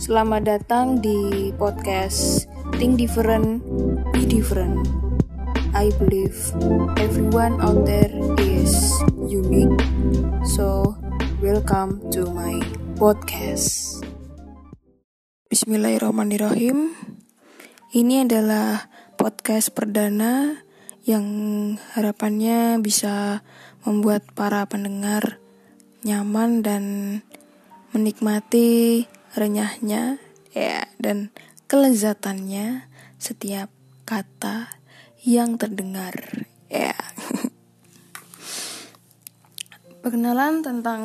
Selamat datang di podcast Think Different, Be Different. I believe everyone out there is unique. So, welcome to my podcast. Bismillahirrahmanirrahim. Ini adalah podcast perdana yang harapannya bisa membuat para pendengar nyaman dan menikmati renyahnya ya dan kelezatannya setiap kata yang terdengar ya. Perkenalan tentang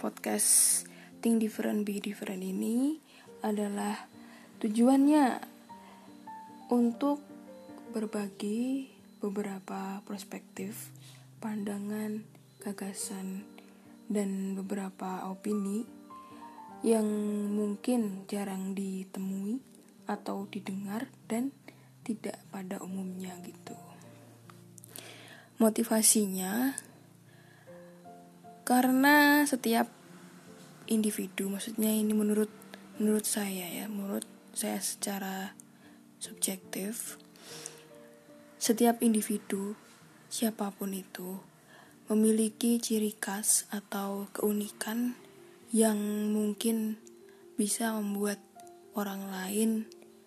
podcast Think Different Be Different ini adalah tujuannya untuk berbagi beberapa perspektif, pandangan, gagasan, dan beberapa opini yang mungkin jarang ditemui atau didengar dan tidak pada umumnya gitu. Motivasinya karena setiap individu, maksudnya ini menurut menurut saya ya, menurut saya secara subjektif setiap individu, siapa pun itu, memiliki ciri khas atau keunikan yang mungkin bisa membuat orang lain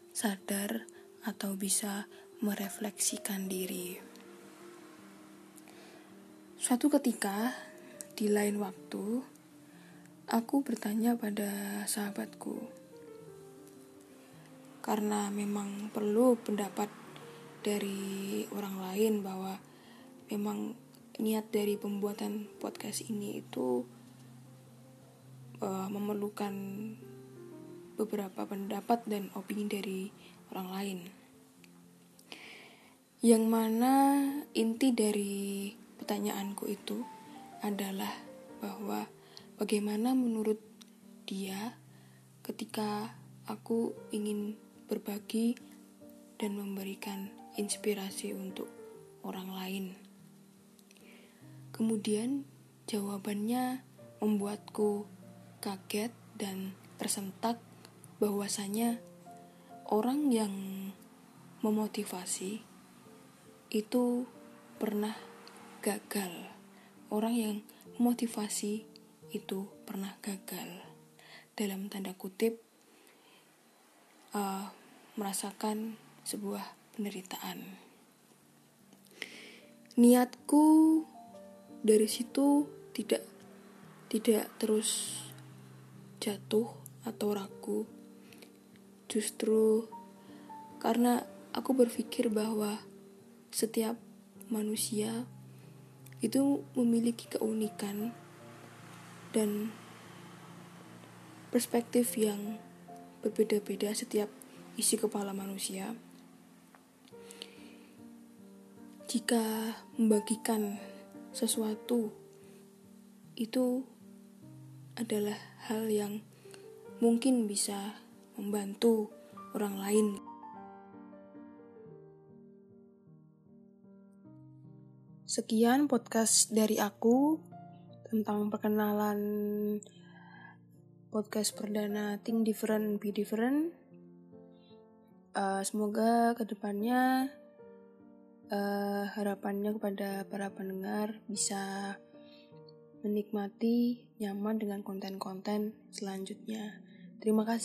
sadar atau bisa merefleksikan diri. Suatu ketika, di lain waktu, aku bertanya pada sahabatku, karena memang perlu pendapat dari orang lain bahwa memang niat dari pembuatan podcast ini itu uh, memerlukan beberapa pendapat dan opini dari orang lain. Yang mana inti dari pertanyaanku itu adalah bahwa bagaimana menurut dia ketika aku ingin berbagi dan memberikan inspirasi untuk orang lain. Kemudian jawabannya membuatku kaget dan tersentak bahwasanya orang yang memotivasi itu pernah gagal. Orang yang memotivasi itu pernah gagal. Dalam tanda kutip uh, merasakan sebuah penderitaan. Niatku dari situ tidak tidak terus jatuh atau ragu. Justru karena aku berpikir bahwa setiap manusia itu memiliki keunikan dan perspektif yang berbeda-beda setiap isi kepala manusia jika membagikan sesuatu itu adalah hal yang mungkin bisa membantu orang lain. Sekian podcast dari aku tentang perkenalan podcast perdana Think Different Be Different. Uh, semoga ke depannya uh, harapannya kepada para pendengar bisa menikmati nyaman dengan konten-konten selanjutnya. Terima kasih.